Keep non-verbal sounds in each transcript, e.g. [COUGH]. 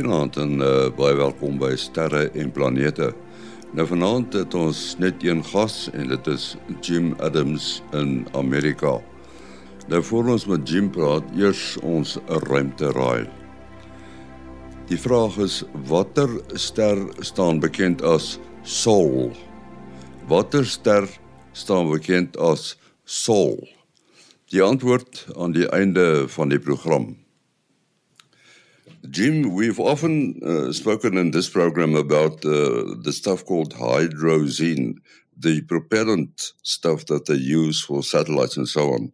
Goeienaand en uh, baie welkom by Sterre en Planete. Nou vanaand het ons net een gas en dit is Jim Adams in Amerika. Nou voor ons met Jim praat, eers ons ruimte raai. Die vraag is watter ster staan bekend as Sol? Watter ster staan bekend as Sol? Die antwoord aan die einde van die program. Jim, we've often uh, spoken in this program about uh, the stuff called hydrazine, the propellant stuff that they use for satellites and so on.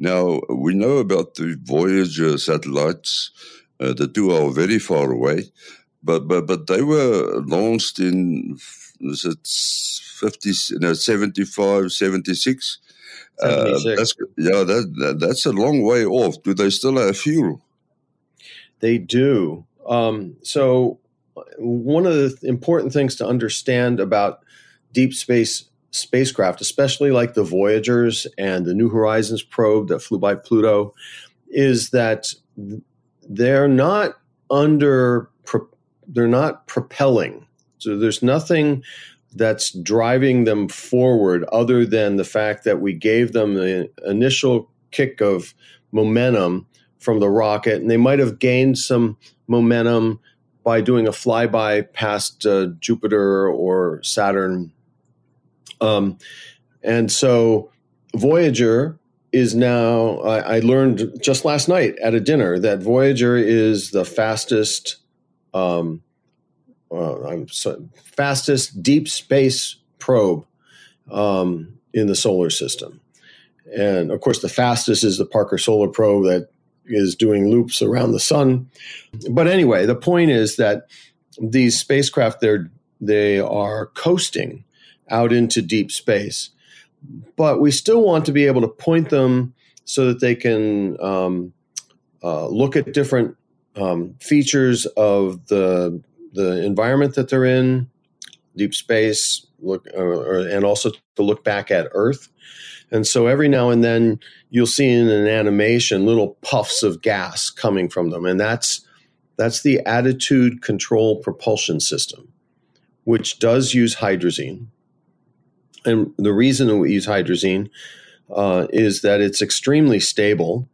Now, we know about the Voyager satellites. Uh, the two are very far away, but, but, but they were launched in, was it 50, no, 75, 76? 76. Uh, that's, yeah, that, that, that's a long way off. Do they still have fuel? They do. Um, so, one of the important things to understand about deep space spacecraft, especially like the Voyagers and the New Horizons probe that flew by Pluto, is that they're not under they're not propelling. So there's nothing that's driving them forward other than the fact that we gave them the initial kick of momentum from the rocket, and they might have gained some momentum by doing a flyby past uh, Jupiter or Saturn. Um, and so Voyager is now, I, I, learned just last night at a dinner that Voyager is the fastest, um, fastest deep space probe um, in the solar system. And of course, the fastest is the Parker Solar Probe that is doing loops around the sun. But anyway, the point is that these spacecraft they're they are coasting out into deep space, but we still want to be able to point them so that they can um, uh, look at different um, features of the the environment that they're in, deep space, look, uh, and also to look back at Earth. And so every now and then you'll see in an animation little puffs of gas coming from them. And that's that's the attitude control propulsion system, which does use hydrazine. And the reason that we use hydrazine uh, is that it's extremely stable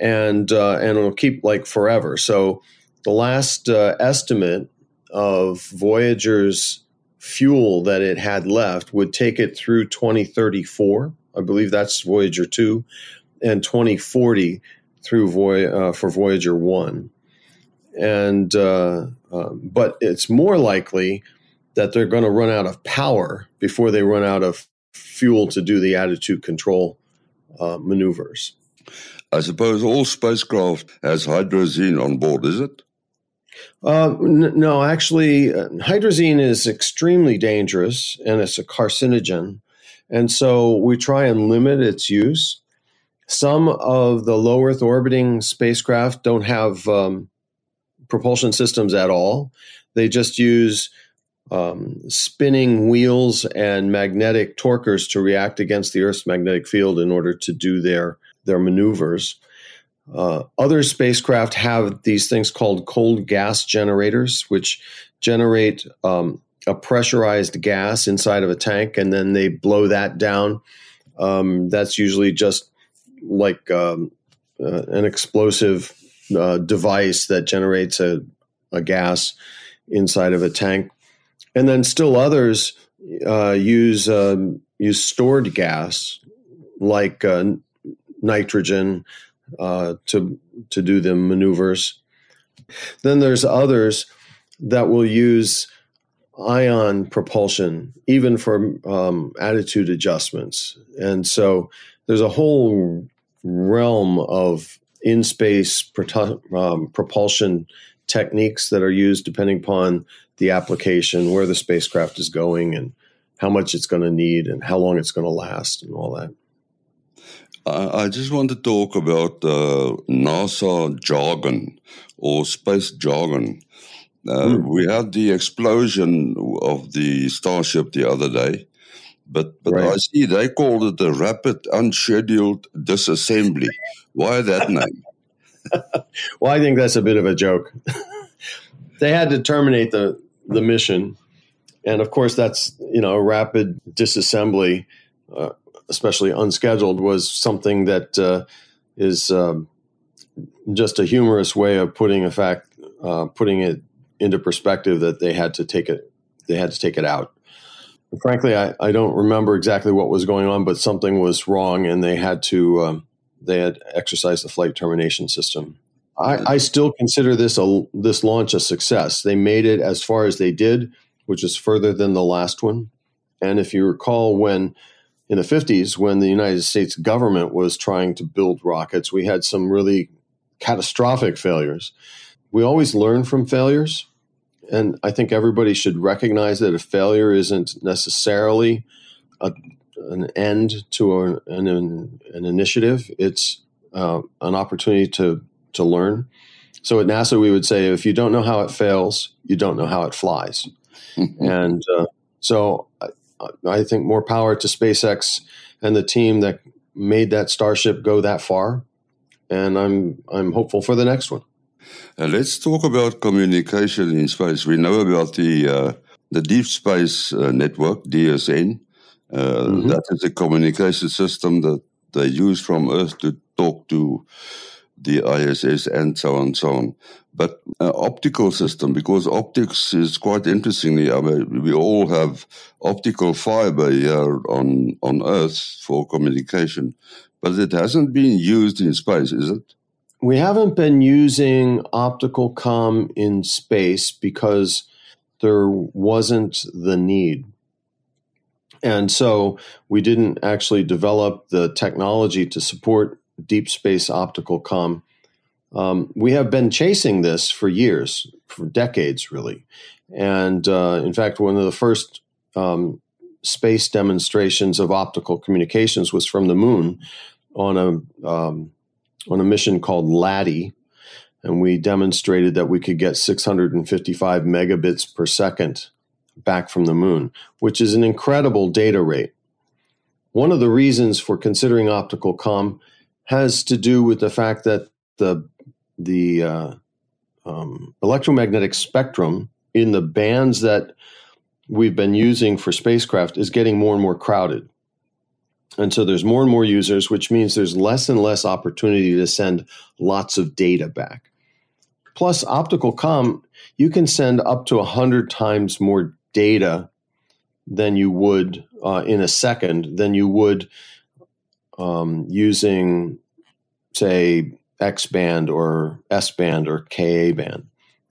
and uh, and it'll keep like forever. So the last uh, estimate of Voyager's fuel that it had left would take it through 2034 I believe that's Voyager 2, and 2040 through Voy- uh, for Voyager 1. And uh, uh, but it's more likely that they're going to run out of power before they run out of fuel to do the attitude control uh, maneuvers. I suppose all spacecraft has hydrazine on board, is it? Uh, n- no, actually, uh, hydrazine is extremely dangerous and it's a carcinogen. And so we try and limit its use. Some of the low Earth orbiting spacecraft don't have um, propulsion systems at all. They just use um, spinning wheels and magnetic torquers to react against the Earth's magnetic field in order to do their, their maneuvers. Uh, other spacecraft have these things called cold gas generators, which generate um, a pressurized gas inside of a tank and then they blow that down. Um, that's usually just like um, uh, an explosive uh, device that generates a, a, gas inside of a tank. And then still others uh, use um, use stored gas like uh, nitrogen uh, to to do the maneuvers. Then there's others that will use ion propulsion, even for um, attitude adjustments. And so there's a whole realm of in space um, propulsion techniques that are used depending upon the application, where the spacecraft is going, and how much it's going to need, and how long it's going to last, and all that. I just want to talk about uh, NASA jargon or space jargon. Uh, mm. We had the explosion of the Starship the other day, but but right. I see they called it a rapid unscheduled disassembly. Why that name? [LAUGHS] well, I think that's a bit of a joke. [LAUGHS] they had to terminate the the mission, and of course that's you know rapid disassembly, uh, especially unscheduled, was something that uh, is um, just a humorous way of putting a fact uh, putting it into perspective that they had to take it they had to take it out. frankly, I, I don't remember exactly what was going on, but something was wrong, and they had to um, they had exercised the flight termination system. I, I still consider this a this launch a success. They made it as far as they did, which is further than the last one. And if you recall, when in the 50s, when the United States government was trying to build rockets, we had some really catastrophic failures. We always learn from failures. And I think everybody should recognize that a failure isn't necessarily a, an end to an, an, an initiative, it's uh, an opportunity to, to learn. So at NASA, we would say if you don't know how it fails, you don't know how it flies. [LAUGHS] and uh, so I, I think more power to SpaceX and the team that made that Starship go that far. And I'm, I'm hopeful for the next one. Uh, let's talk about communication in space. We know about the uh, the Deep Space uh, Network (DSN). Uh, mm-hmm. that is a communication system that they use from Earth to talk to the ISS and so on and so on. But uh, optical system, because optics is quite interestingly, I mean, we all have optical fiber here on, on Earth for communication, but it hasn't been used in space, is it? we haven't been using optical com in space because there wasn't the need. And so we didn't actually develop the technology to support deep space optical com. Um, we have been chasing this for years, for decades, really. And uh, in fact, one of the first um, space demonstrations of optical communications was from the moon on a um, on a mission called LADEE, and we demonstrated that we could get 655 megabits per second back from the moon, which is an incredible data rate. One of the reasons for considering optical com has to do with the fact that the the uh, um, electromagnetic spectrum in the bands that we've been using for spacecraft is getting more and more crowded. And so there's more and more users, which means there's less and less opportunity to send lots of data back. Plus, optical com, you can send up to 100 times more data than you would uh, in a second than you would um, using, say, X band or S band or Ka band.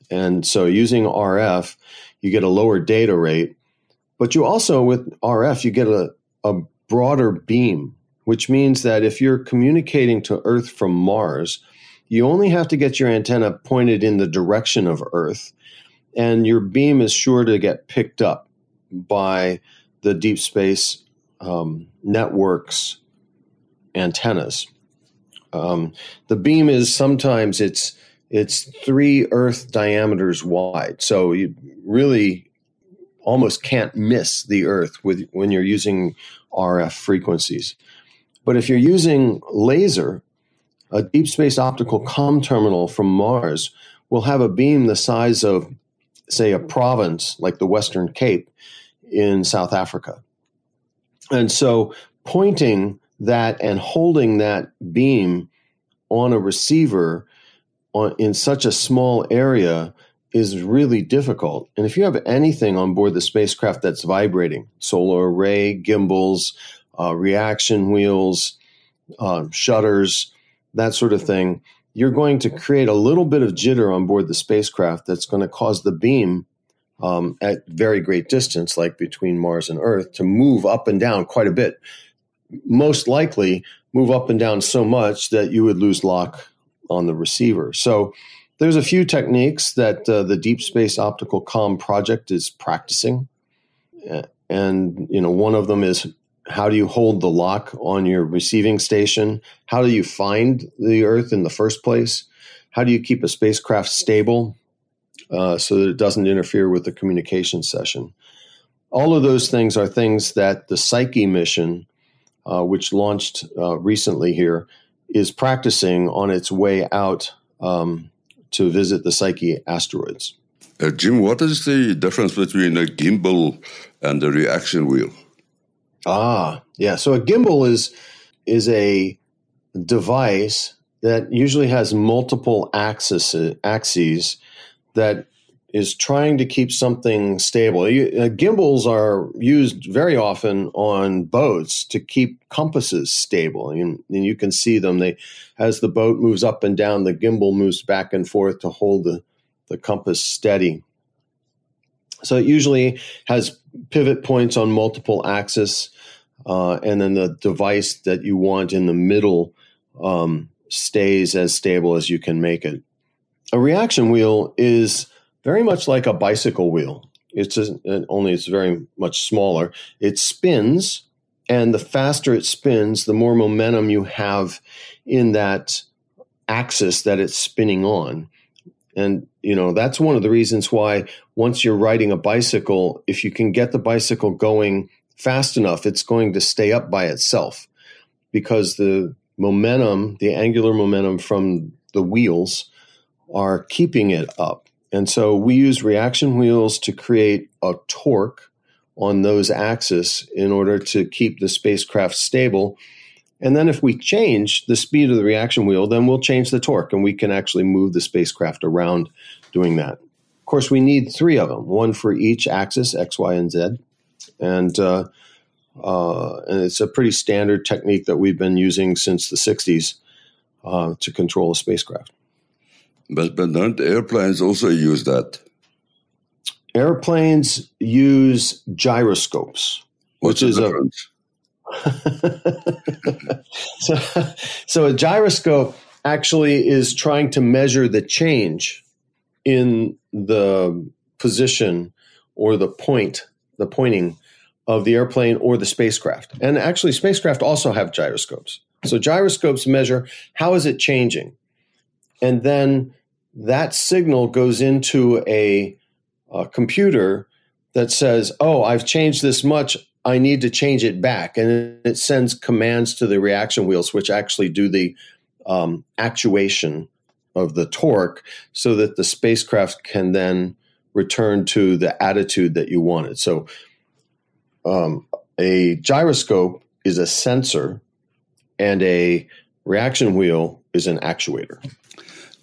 And so using RF, you get a lower data rate, but you also, with RF, you get a, a broader beam, which means that if you're communicating to Earth from Mars, you only have to get your antenna pointed in the direction of Earth, and your beam is sure to get picked up by the deep space um, networks antennas. Um, the beam is sometimes it's it's three Earth diameters wide, so you really almost can't miss the Earth with when you're using RF frequencies. But if you're using laser, a deep space optical com terminal from Mars will have a beam the size of, say, a province like the Western Cape in South Africa. And so pointing that and holding that beam on a receiver on, in such a small area is really difficult. And if you have anything on board the spacecraft that's vibrating, solar array, gimbals, uh, reaction wheels, uh, shutters, that sort of thing, you're going to create a little bit of jitter on board the spacecraft that's going to cause the beam um, at very great distance, like between Mars and Earth, to move up and down quite a bit. Most likely, move up and down so much that you would lose lock on the receiver. So, there's a few techniques that uh, the Deep Space Optical Com project is practicing, and you know one of them is how do you hold the lock on your receiving station? How do you find the Earth in the first place? How do you keep a spacecraft stable uh, so that it doesn't interfere with the communication session? All of those things are things that the Psyche mission, uh, which launched uh, recently here, is practicing on its way out um, to visit the Psyche asteroids. Uh, Jim, what is the difference between a gimbal and a reaction wheel? Ah, yeah. So a gimbal is is a device that usually has multiple axes axes that is trying to keep something stable. You, uh, gimbals are used very often on boats to keep compasses stable, and, and, you can see them. They, as the boat moves up and down, the gimbal moves back and forth to hold the, the compass steady. So it usually has pivot points on multiple axes, uh, and then the device that you want in the middle um, stays as stable as you can make it. A reaction wheel is very much like a bicycle wheel. It's a, uh, only it's very much smaller. It spins, and the faster it spins, the more momentum you have in that axis that it's spinning on. And you know that's one of the reasons why once you're riding a bicycle, if you can get the bicycle going fast enough, it's going to stay up by itself because the momentum, the angular momentum from the wheels, are keeping it up. And so we use reaction wheels to create a torque on those axes in order to keep the spacecraft stable. And then if we change the speed of the reaction wheel, then we'll change the torque and we can actually move the spacecraft around doing that. Of course, we need three of them, one for each axis, X, Y, and Z. And, uh, uh, and it's a pretty standard technique that we've been using since the 60s uh, to control a spacecraft. But, but don't airplanes also use that? Airplanes use gyroscopes, What's which is difference? a [LAUGHS] so, so a gyroscope actually is trying to measure the change in the position or the point, the pointing of the airplane or the spacecraft. And actually, spacecraft also have gyroscopes. So gyroscopes measure how is it changing, and then that signal goes into a, a computer that says, "Oh, I've changed this much. I need to change it back," and it sends commands to the reaction wheels, which actually do the um, actuation of the torque, so that the spacecraft can then return to the attitude that you wanted. So, um, a gyroscope is a sensor, and a reaction wheel is an actuator.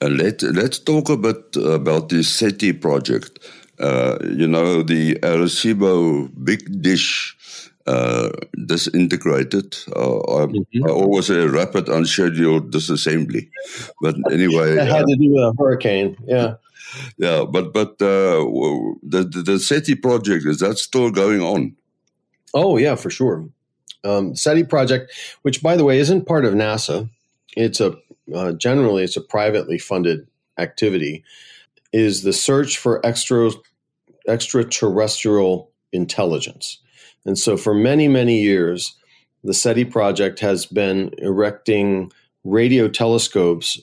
Uh, let, let's talk a bit about the SETI project. Uh, you know, the Arecibo big dish uh, disintegrated. Uh, I, mm-hmm. I, always say rapid unscheduled disassembly. But [LAUGHS] anyway. It had to do with a hurricane, yeah. [LAUGHS] Yeah, but but uh, the, the, the SETI project is that still going on? Oh yeah, for sure. Um, SETI project, which by the way isn't part of NASA, it's a uh, generally it's a privately funded activity, is the search for extra extraterrestrial intelligence. And so for many, many years, the SETI project has been erecting radio telescopes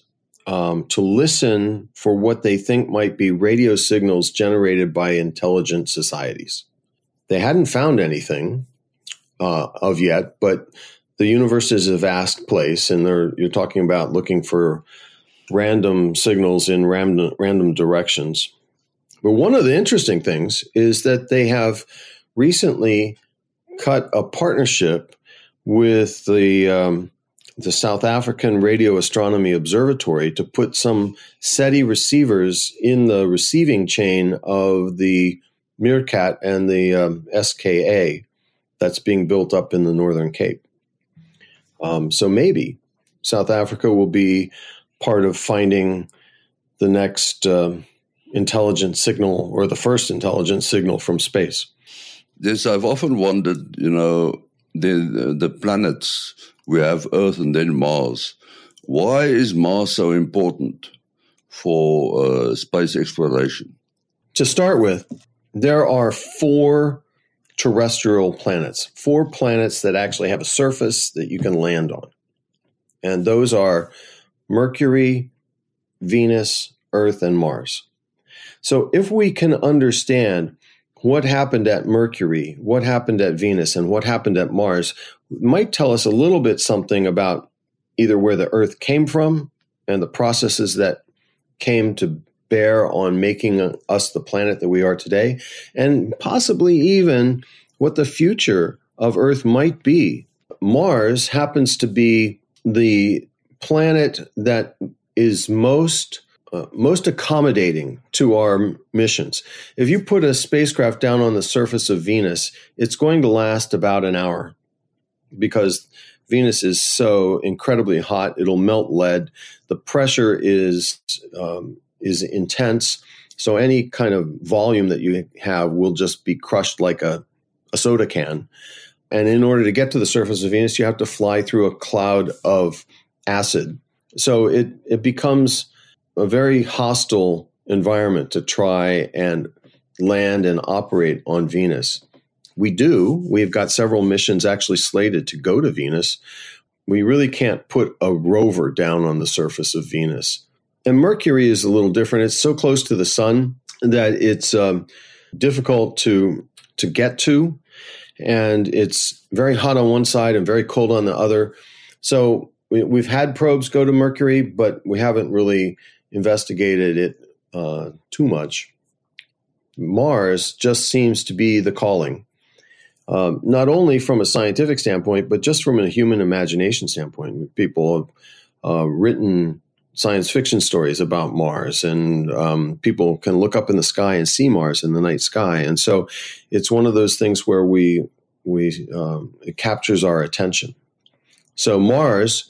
um, to listen for what they think might be radio signals generated by intelligent societies. They hadn't found anything uh, of yet, but the universe is a vast place, and you're talking about looking for random signals in random, random directions. But one of the interesting things is that they have recently cut a partnership with the um, the South African Radio Astronomy Observatory to put some SETI receivers in the receiving chain of the Meerkat and the um, SKA that's being built up in the Northern Cape. Um, so maybe South Africa will be part of finding the next uh, intelligent signal or the first intelligent signal from space. Yes, I've often wondered, you know, the, the planets, we have Earth and then Mars. Why is Mars so important for uh, space exploration? To start with, there are four terrestrial planets, four planets that actually have a surface that you can land on. And those are Mercury, Venus, Earth, and Mars. So if we can understand what happened at Mercury, what happened at Venus, and what happened at Mars, might tell us a little bit something about either where the Earth came from and the processes that came to bear on making us the planet that we are today, and possibly even what the future of Earth might be. Mars happens to be the planet that is most uh, most accommodating to our missions. If you put a spacecraft down on the surface of Venus, it's going to last about an hour because Venus is so incredibly hot; it'll melt lead. The pressure is um, is intense, so any kind of volume that you have will just be crushed like a, a soda can. And in order to get to the surface of Venus, you have to fly through a cloud of acid. So it it becomes a very hostile environment to try and land and operate on Venus. We do. We've got several missions actually slated to go to Venus. We really can't put a rover down on the surface of Venus. And Mercury is a little different. It's so close to the sun that it's um, difficult to to get to, and it's very hot on one side and very cold on the other. So we, have had probes go to Mercury, but we haven't really investigated it uh, too much. Mars just seems to be the calling, um, not only from a scientific standpoint, but just from a human imagination standpoint. People have uh, written science fiction stories about Mars, and um, people can look up in the sky and see Mars in the night sky. And so, it's one of those things where we we um, it captures our attention. So Mars,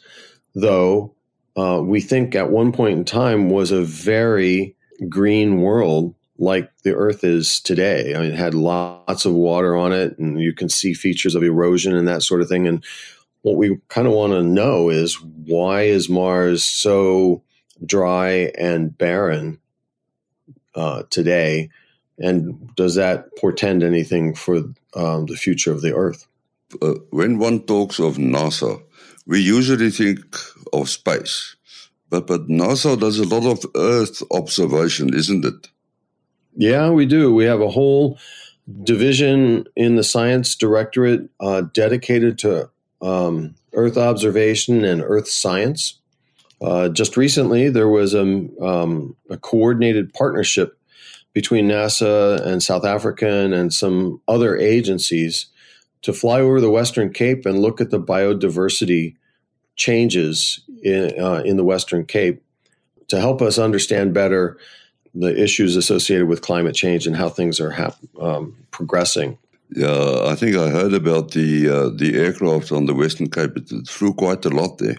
though, uh, we think at one point in time was a very green world like the earth is today. I mean, it had lots of water on it, and you can see features of erosion and that sort of thing. And what we kind of want to know is why is Mars so dry and barren uh, today? And does that portend anything for um, the future of the Earth? Uh, when one talks of NASA, we usually think of space. But, but NASA does a lot of Earth observation, isn't it? Yeah, we do. We have a whole division in the science directorate uh, dedicated to um, Earth observation and Earth science. Uh, just recently, there was a, um, a, coordinated partnership between NASA and South African and some other agencies to fly over the Western Cape and look at the biodiversity changes in, uh, in the Western Cape to help us understand better the issues associated with climate change and how things are hap- um, progressing. Yeah, I think I heard about the uh, the aircraft on the Western Cape. It flew quite a lot there.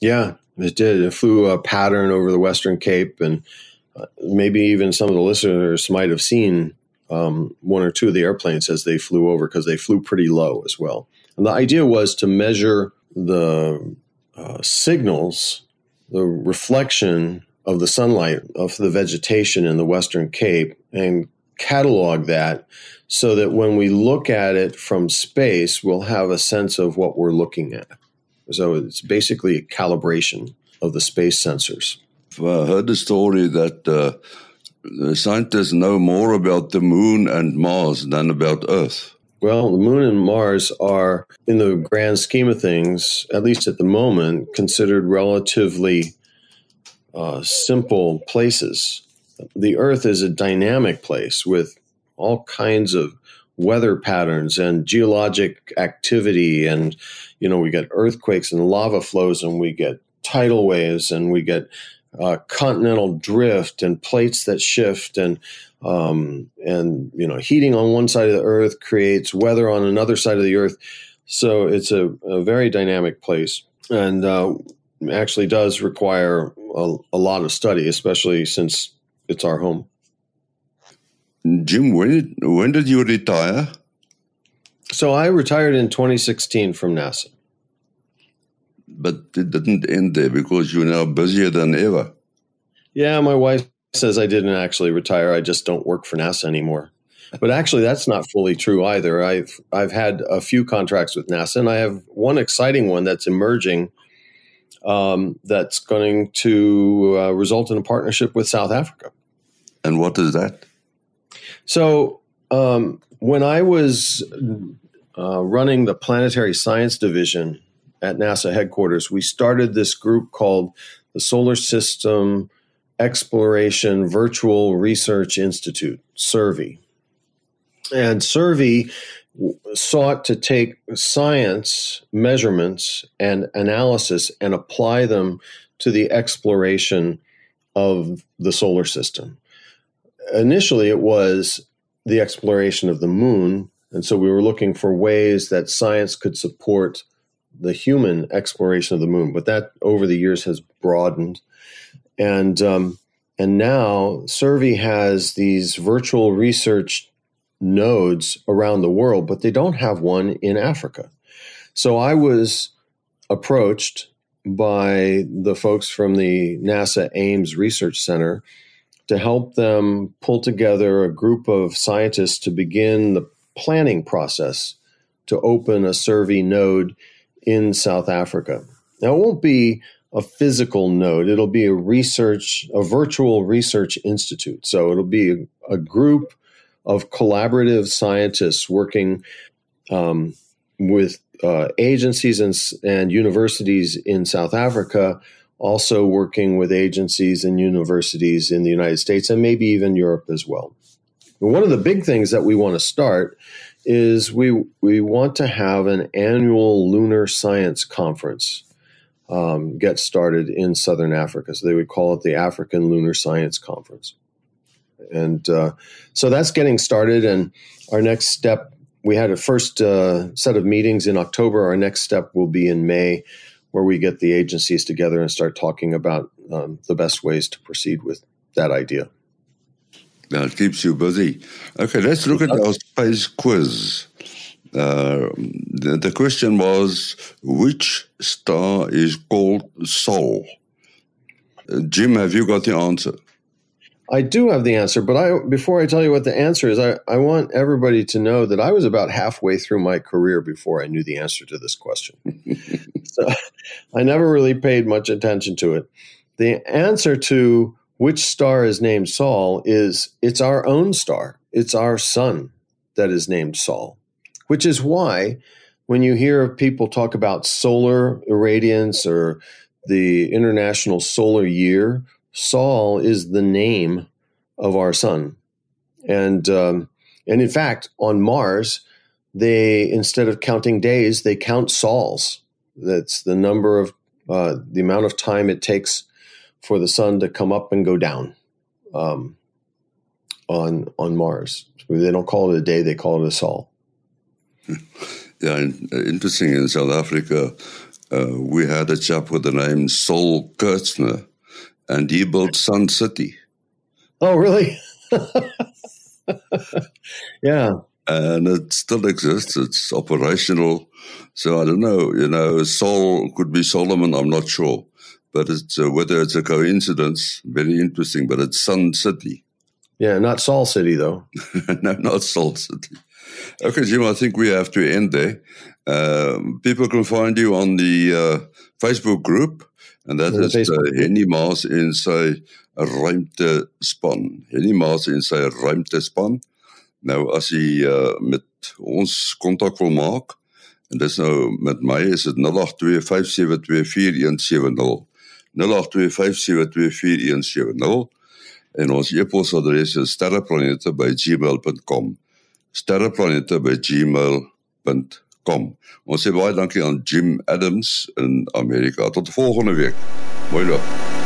Yeah, it did. It flew a pattern over the Western Cape, and uh, maybe even some of the listeners might have seen um, one or two of the airplanes as they flew over because they flew pretty low as well. And the idea was to measure the uh, signals, the reflection of the sunlight of the vegetation in the Western Cape, and catalog that so that when we look at it from space, we'll have a sense of what we're looking at. So it's basically a calibration of the space sensors. I heard the story that uh, the scientists know more about the moon and Mars than about Earth. Well, the moon and Mars are, in the grand scheme of things, at least at the moment, considered relatively uh, simple places. The Earth is a dynamic place with all kinds of weather patterns and geologic activity. And, you know, we get earthquakes and lava flows, and we get tidal waves, and we get uh, continental drift and plates that shift. And um, and you know heating on one side of the earth creates weather on another side of the earth. So it's a, a very dynamic place and uh, actually does require a, a, lot of study especially since it's our home jim when did, when did you retire so i retired in 2016 from nasa but it didn't end there because you're now busier than ever yeah my wife says I didn't actually retire. I just don't work for NASA anymore. But actually, that's not fully true either. I've I've had a few contracts with NASA, and I have one exciting one that's emerging. Um, that's going to uh, result in a partnership with South Africa. And what is that? So um, when I was uh, running the Planetary Science Division at NASA headquarters, we started this group called the Solar System Exploration Virtual Research Institute, SERVI. And SERVI sought to take science measurements and analysis and apply them to the exploration of the solar system. Initially, it was the exploration of the moon, and so we were looking for ways that science could support the human exploration of the moon. But that over the years has broadened, and um, and now SERVI has these virtual research nodes around the world, but they don't have one in Africa. So I was approached by the folks from the NASA Ames Research Center to help them pull together a group of scientists to begin the planning process to open a SERVI node in South Africa. Now, it won't be a physical node, it'll be a research, a virtual research institute. So it'll be a, group of collaborative scientists working um, with uh, agencies and, and universities in South Africa, also working with agencies and universities in the United States and maybe even Europe as well. one of the big things that we want to start is we we want to have an annual lunar science conference um, get started in southern Africa. So they would call it the African Lunar Science Conference. And uh, so that's getting started. And our next step, we had a first uh, set of meetings in October. Our next step will be in May, where we get the agencies together and start talking about um, the best ways to proceed with that idea. Now it keeps you busy. Okay, let's look at our space quiz. Uh, the, the, question was which star is called Sol? Uh, Jim, have you got the answer? I do have the answer, but I before I tell you what the answer is, I, I want everybody to know that I was about halfway through my career before I knew the answer to this question. [LAUGHS] so I never really paid much attention to it. The answer to which star is named Sol is it's our own star. It's our sun that is named Sol, which is why when you hear people talk about solar irradiance or the International Solar Year, Sol is the name of our sun, and um, and in fact, on Mars, they instead of counting days, they count sols. That's the number of uh, the amount of time it takes for the sun to come up and go down um, on on Mars. They don't call it a day; they call it a sol. [LAUGHS] Yeah, interesting. In South Africa, uh, we had a chap with the name Sol Kerzner and he built Sun City. Oh, really? [LAUGHS] yeah. And it still exists. It's operational. So I don't know. You know, Sol could be Solomon. I'm not sure, but it's uh, whether it's a coincidence. Very interesting. But it's Sun City. Yeah, not Sol City though. [LAUGHS] no, not Sol City. Okay, Jim. I think we have to end there. Um, people can find you on the uh, Facebook group. En dat is uh, Henny Maas en sy ruimtespan. Henny Maas en sy ruimtespan. Nou as jy uh, met ons kontak wil maak en dis nou met my is dit 0825724170. 0825724170 en ons e-posadres is sterreplanete@gmail.com. sterreplanete@gmail.com kom. Ons sê baie dankie aan Jim Adams in Amerika. Tot volgende week. Mooi loop.